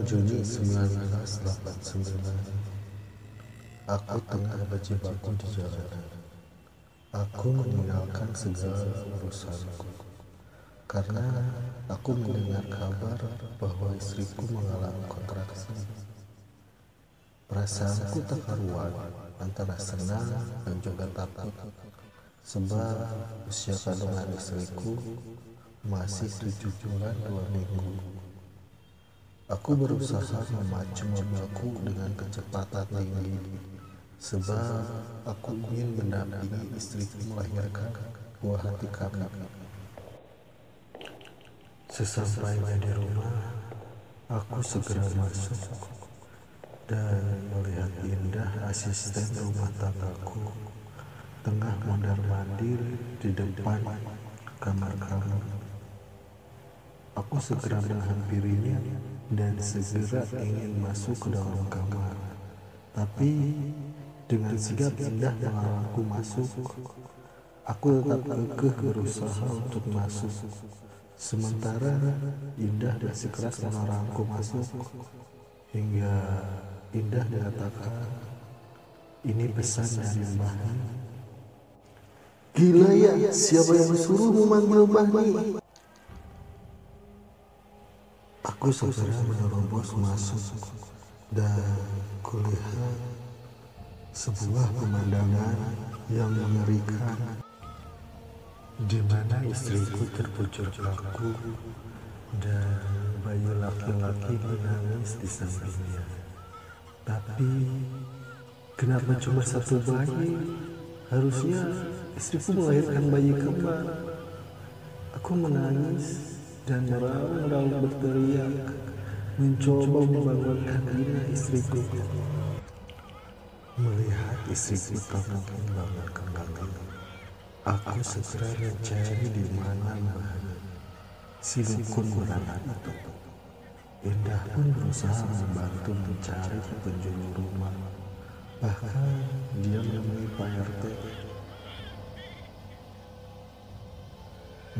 6 Juni 1989 Aku tengah berjibaku di jalanan. Aku meninggalkan segala urusanku. Karena aku mendengar kabar bahwa istriku mengalami kontraksi. Perasaanku tak karuan antara senang dan juga takut. Sebab usia kandungan istriku masih tujuh bulan dua minggu Aku berusaha memacu mobilku dengan kecepatan tinggi sebab aku ingin mendampingi istriku melahirkan buah hati kami. Sesampainya di rumah, aku segera masuk dan melihat indah asisten rumah tanggaku tengah mondar-mandir di depan kamar kami. Aku segera menghampirinya dan segera ingin masuk ke dalam kamar. Tapi dengan sigap indah mengarahku masuk, aku tetap kekeh berusaha untuk masuk. Sementara Indah dan sekeras mengarahku masuk hingga Indah mengatakan ini pesan dari Mbah Gila ya, siapa yang suruh memanggil Mbah Aku segera menerobos masuk dan kulihat sebuah pemandangan yang mengerikan di mana istriku terpucuk kaku dan bayi laki-laki menangis di sampingnya. Tapi kenapa cuma satu bayi? Harusnya istriku melahirkan bayi kembar. Aku menangis dan meraung-raung berteriak mencoba membangunkan Dina istriku. Melihat istriku mungkin bangun kembali, aku segera mencari di mana bahan si dukun beranak itu. Indah pun berusaha membantu mencari petunjuk rumah. Bahkan dia menemui Pak RT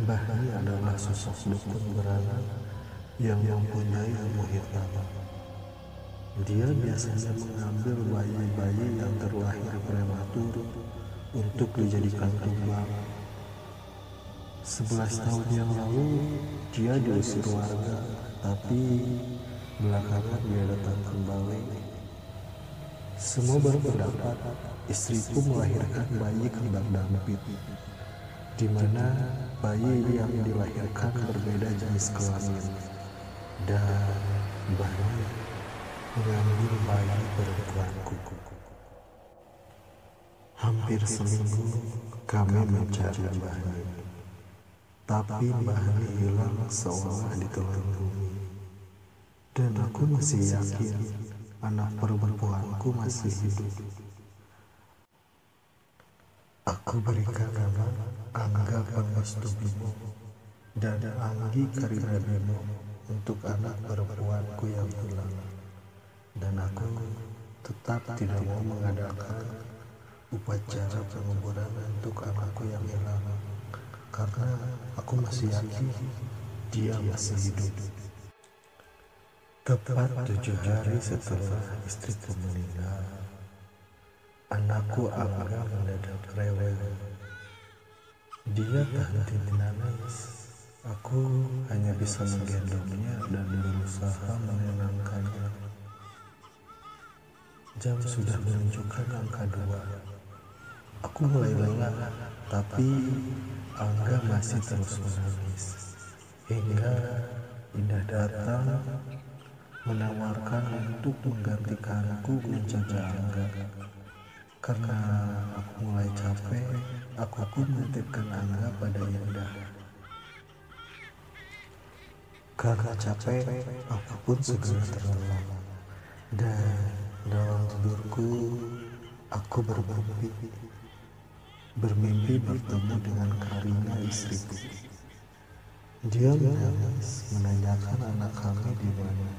Mbah Ni adalah sosok dukun beranak yang mempunyai ilmu hitam. Dia biasanya mengambil bayi-bayi yang terlahir prematur untuk dijadikan tumbal. Sebelas tahun yang lalu, dia diusir warga, tapi belakangan dia datang kembali. Semua berpendapat istriku melahirkan bayi kembang dampit di mana bayi yang dilahirkan berbeda jenis kelamin dan bayi mengambil bayi perempuanku. Hampir seminggu kami mencari bayi, tapi bayi hilang seolah ditelan bumi. Dan aku masih yakin anak perempuanku masih hidup. Aku berikan nama Angga Pangestubimu dan Anggi Karina Bimo untuk anak perempuanku yang hilang. Dan aku tetap tidak mau mengadakan upacara penguburan untuk anakku yang hilang karena aku masih yakin dia masih hidup. Tepat tujuh hari setelah istriku meninggal, Anakku Angga mendadak rewel. Dia tak henti menangis. Aku hanya bisa menggendongnya dan berusaha menenangkannya. Jam sudah menunjukkan angka dua. Aku mulai lelah, tapi Angga masih terus menangis. Hingga Indah datang menawarkan untuk menggantikanku menjaga Angga. Karena aku mulai capek, aku pun menitipkan Angga pada Indah. Karena capek, aku pun segera terlelap. Dan dalam tidurku, aku bermimpi. Bermimpi bertemu dengan Karina istriku. Dia menangis, menanyakan anak kami di mana.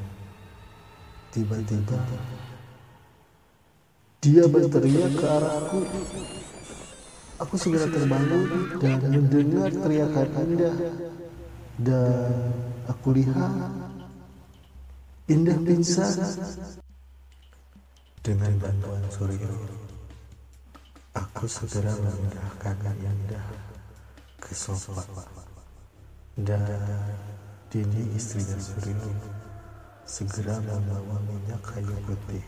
Tiba-tiba dia berteriak ke arahku. Aku segera terbangun dan mendengar teriakan indah. Dan aku lihat Indah pingsan dengan bantuan Suryo. Aku segera memindahkan Indah ke sofa dan Dini istrinya Suryo segera membawa minyak kayu putih.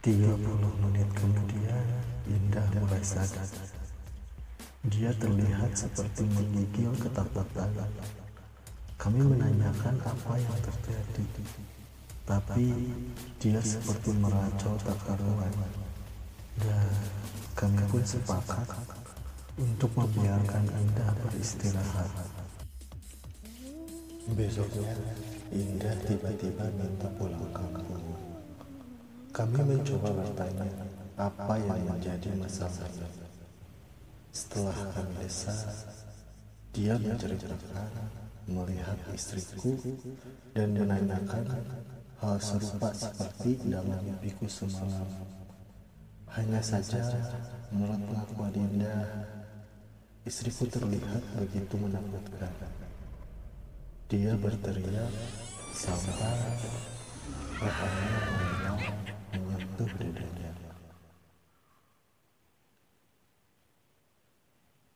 30 menit kemudian Indah mulai sadar. Dia terlihat seperti menggigil ketakutan. Kami menanyakan apa yang terjadi, tapi dia seperti meracau tak karuan. Dan kami pun sepakat untuk membiarkan Indah beristirahat. Besoknya, Indah tiba-tiba minta pulang kampung. Kami mencoba bertanya apa yang menjadi masalahnya. Setelah kami desa, dia menceritakan melihat istriku dan menanyakan hal serupa seperti dalam mimpiku semalam. Hanya saja menurut pengakuan Dinda, istriku terlihat begitu menakutkan. Dia berteriak sampai rahangnya menyentuh dadanya.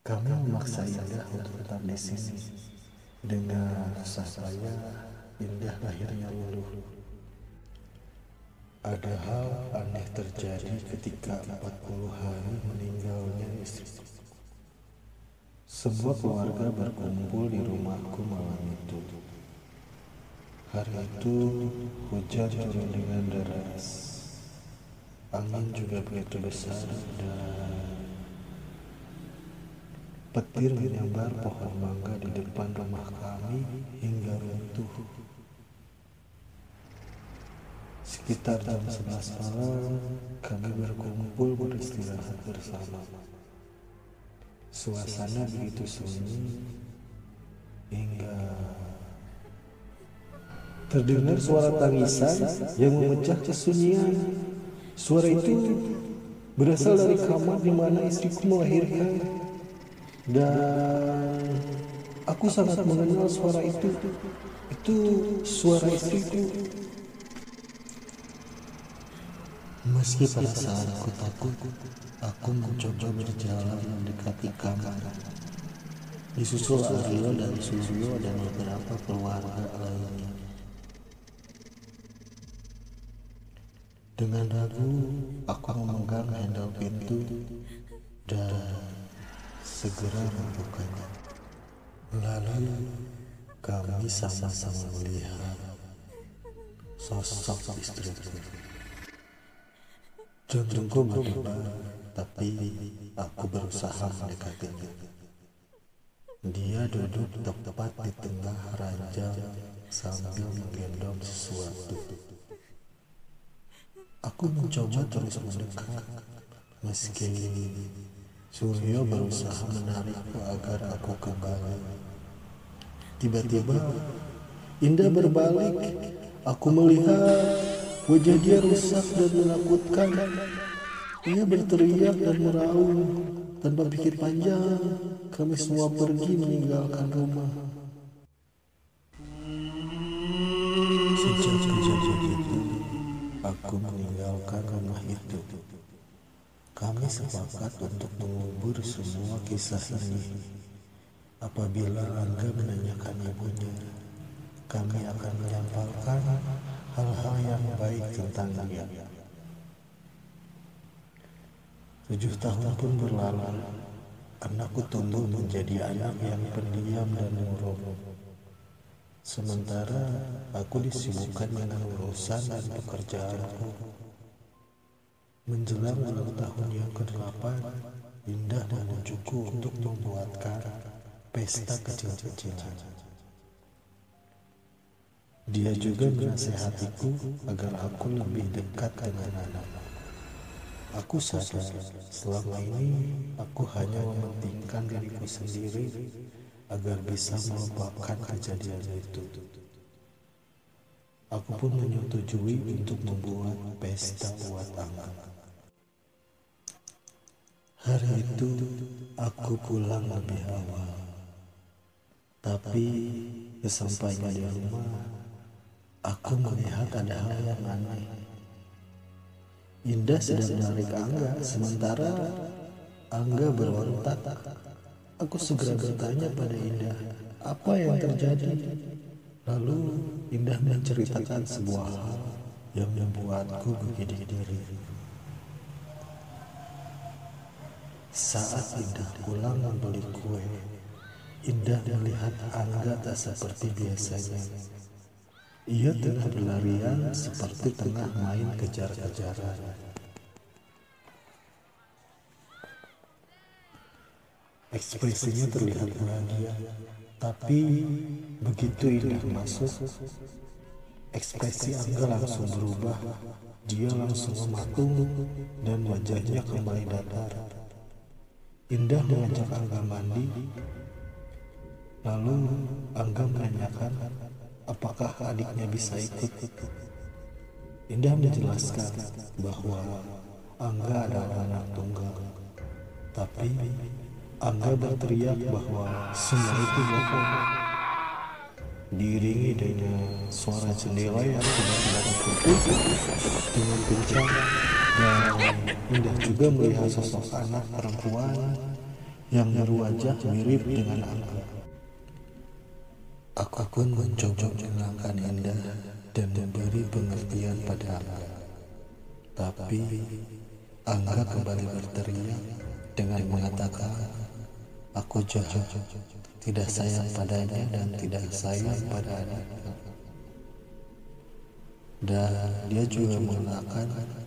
Kami memaksa Indah untuk tetap di sini. Dengan susah payah, Indah akhirnya luluh. Ada hal aneh terjadi ketika 40 hari meninggalnya istri. Semua keluarga berkumpul di rumahku malam itu. Hari itu hujan turun dengan deras. Angin juga begitu besar dan Petir menyambar pohon mangga di depan rumah kami hingga runtuh. Sekitar jam 11 malam, kami berkumpul beristirahat bersama. Suasana begitu sunyi hingga terdengar suara tangisan yang memecah kesunyian. Suara itu berasal dari kamar di mana istriku melahirkan. Dan aku sangat mengenal suara itu. Itu suara istriku. Meski pada saat aku takut aku mencoba berjalan mendekati kamar. Disusul Aryo dan Suryo dan beberapa keluarga lainnya dengan ragu aku memegang handle pintu dan segera membukanya. Lalu kami sama-sama melihat sosok istriku. Jantungku berdebar, tapi aku berusaha mendekatinya. Dia duduk tepat di tengah ranjang sambil menggendong sesuatu. Aku mencoba terus mendekat, meski Suryo berusaha menarikku agar aku kembali. Tiba-tiba, Indah berbalik. Aku melihat wajah dia rusak dan menakutkan. Ia berteriak dan meraung. Tanpa pikir panjang, kami semua pergi meninggalkan rumah. Sejak kejadian itu, aku meninggalkan rumah itu. Kami sepakat untuk mengubur semua kisah ini. Apabila Angga menanyakan ibunya, kami akan menyampaikan hal-hal yang baik tentang dia. Tujuh tahun pun berlalu, anakku tumbuh menjadi anak yang pendiam dan murung. Sementara aku disibukkan dengan urusan dan pekerjaanku. Menjelang ulang tahun yang ke-8, Indah menunjukku untuk membuatkan pesta kecil-kecilan. Dia juga menasehatiku agar aku lebih dekat dengan anak. Aku sadar selama ini aku hanya mementingkan diriku sendiri agar bisa melupakan kejadian itu. Aku pun menyetujui untuk membuat pesta buat Angga. Hari itu aku pulang lebih awal. Tapi sesampainya di rumah, aku melihat ada hal yang aneh. Indah sedang menarik Angga, sementara Angga berontak. Aku segera bertanya pada Indah, apa yang terjadi? Lalu Indah menceritakan sebuah hal yang membuatku begini diri. Saat Indah pulang membeli kue, Indah melihat Angga tak seperti biasanya. Ia tengah berlarian seperti tengah main kejar-kejaran. Ekspresinya terlihat bahagia, tapi begitu Indah masuk, ekspresi Angga langsung berubah. Dia langsung mematung dan wajahnya kembali datar. Indah mengajak Angga mandi, lalu Angga menanyakan apakah adiknya bisa ikut. Indah menjelaskan bahwa Angga adalah anak tunggal, tapi Angga berteriak bahwa semua itu bohong. Diiringi dengan suara jendela yang tiba-tiba dengan kencang dan Indah juga melihat sosok anak perempuan yang berwajah mirip dengan Angga. Aku pun mencoba menenangkan Indah dan memberi pengertian pada Angga. Tapi Angga kembali berteriak dengan mengatakan, Aku jahat, tidak sayang padanya dan tidak sayang pada adiknya. Dan dia juga mengatakan,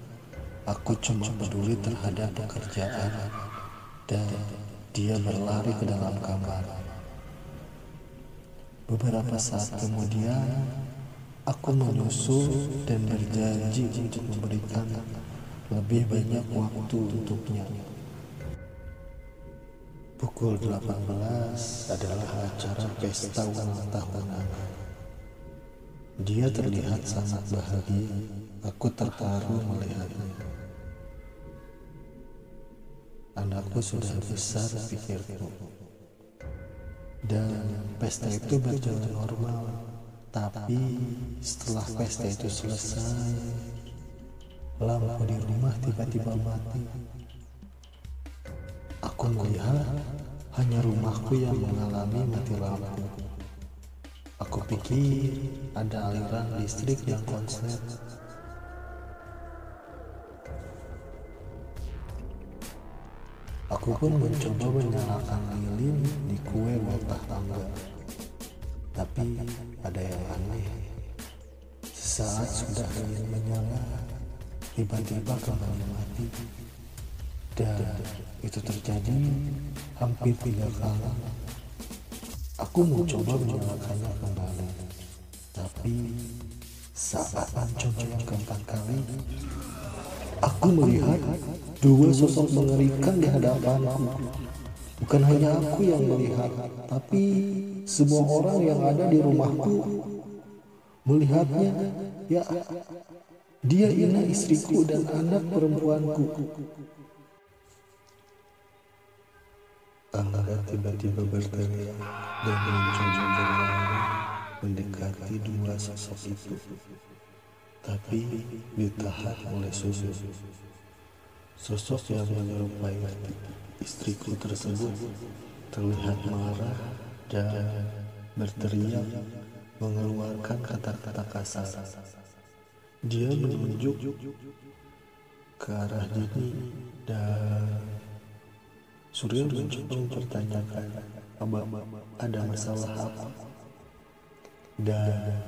aku cuma peduli terhadap pekerjaan dan dia berlari ke dalam kamar. Beberapa saat kemudian, aku menyusul dan berjanji untuk memberikan lebih banyak waktu untuknya. Pukul 18 adalah acara pesta ulang tahunan. Dia terlihat sangat bahagia. Aku terharu melihatnya. Anakku sudah besar pikirku. Dan pesta itu berjalan normal. Tapi setelah pesta itu selesai, lampu di rumah tiba-tiba mati. Aku melihat hanya rumahku yang mengalami mati lampu. Aku pikir ada aliran listrik yang konslet. Aku pun mencoba menyalakan lilin di kue botah tangga. Tapi ada yang aneh. Sesaat sudah lilin menyala, tiba-tiba kembali mati. Dan itu terjadi hampir tiga kali. Aku mencoba menyalakannya kembali, tapi saat mencoba yang keempat kali, aku melihat dua sosok mengerikan di hadapanku. Bukan hanya aku yang melihat, tapi semua orang yang ada di rumahku melihatnya. Ya, dia ini istriku dan anak perempuanku. Angga tiba-tiba berteriak dan berlari mendekati dua sosok itu. Tapi ditahan oleh susu. Sosok yang menyerupai istriku tersebut terlihat marah dan berteriak mengeluarkan kata-kata kasar. Dia menunjuk ke arah Dini dan Surya mencoba mempertanyakan ada masalah apa dan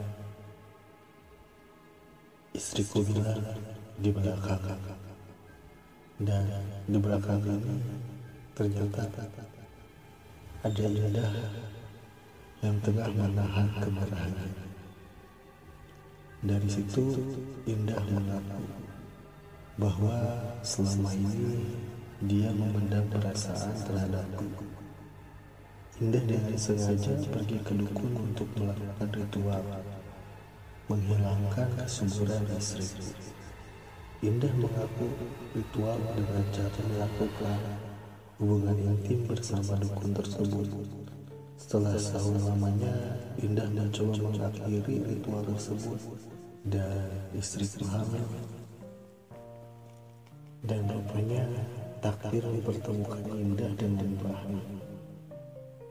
istriku bilang di belakang dan di belakang ini ternyata ada indah yang tengah menahan kemarahannya dari situ indah mengaku bahwa selama ini dia memendam perasaan terhadapku. Indah dengan sengaja pergi ke dukun untuk melakukan ritual, menghilangkan kesuburan istriku. Indah mengaku ritual dengan cara melakukan hubungan intim bersama dukun tersebut Setelah setahun lamanya, Indah mencoba mengakhiri ritual tersebut dan istri hamil. Dan rupanya takdir mempertemukan Indah dengan Bahmi.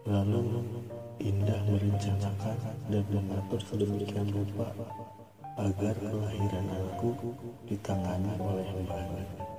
Lalu Indah merencanakan dan mengatur sedemikian rupa agar kelahiran aku ditangani oleh Bahmi.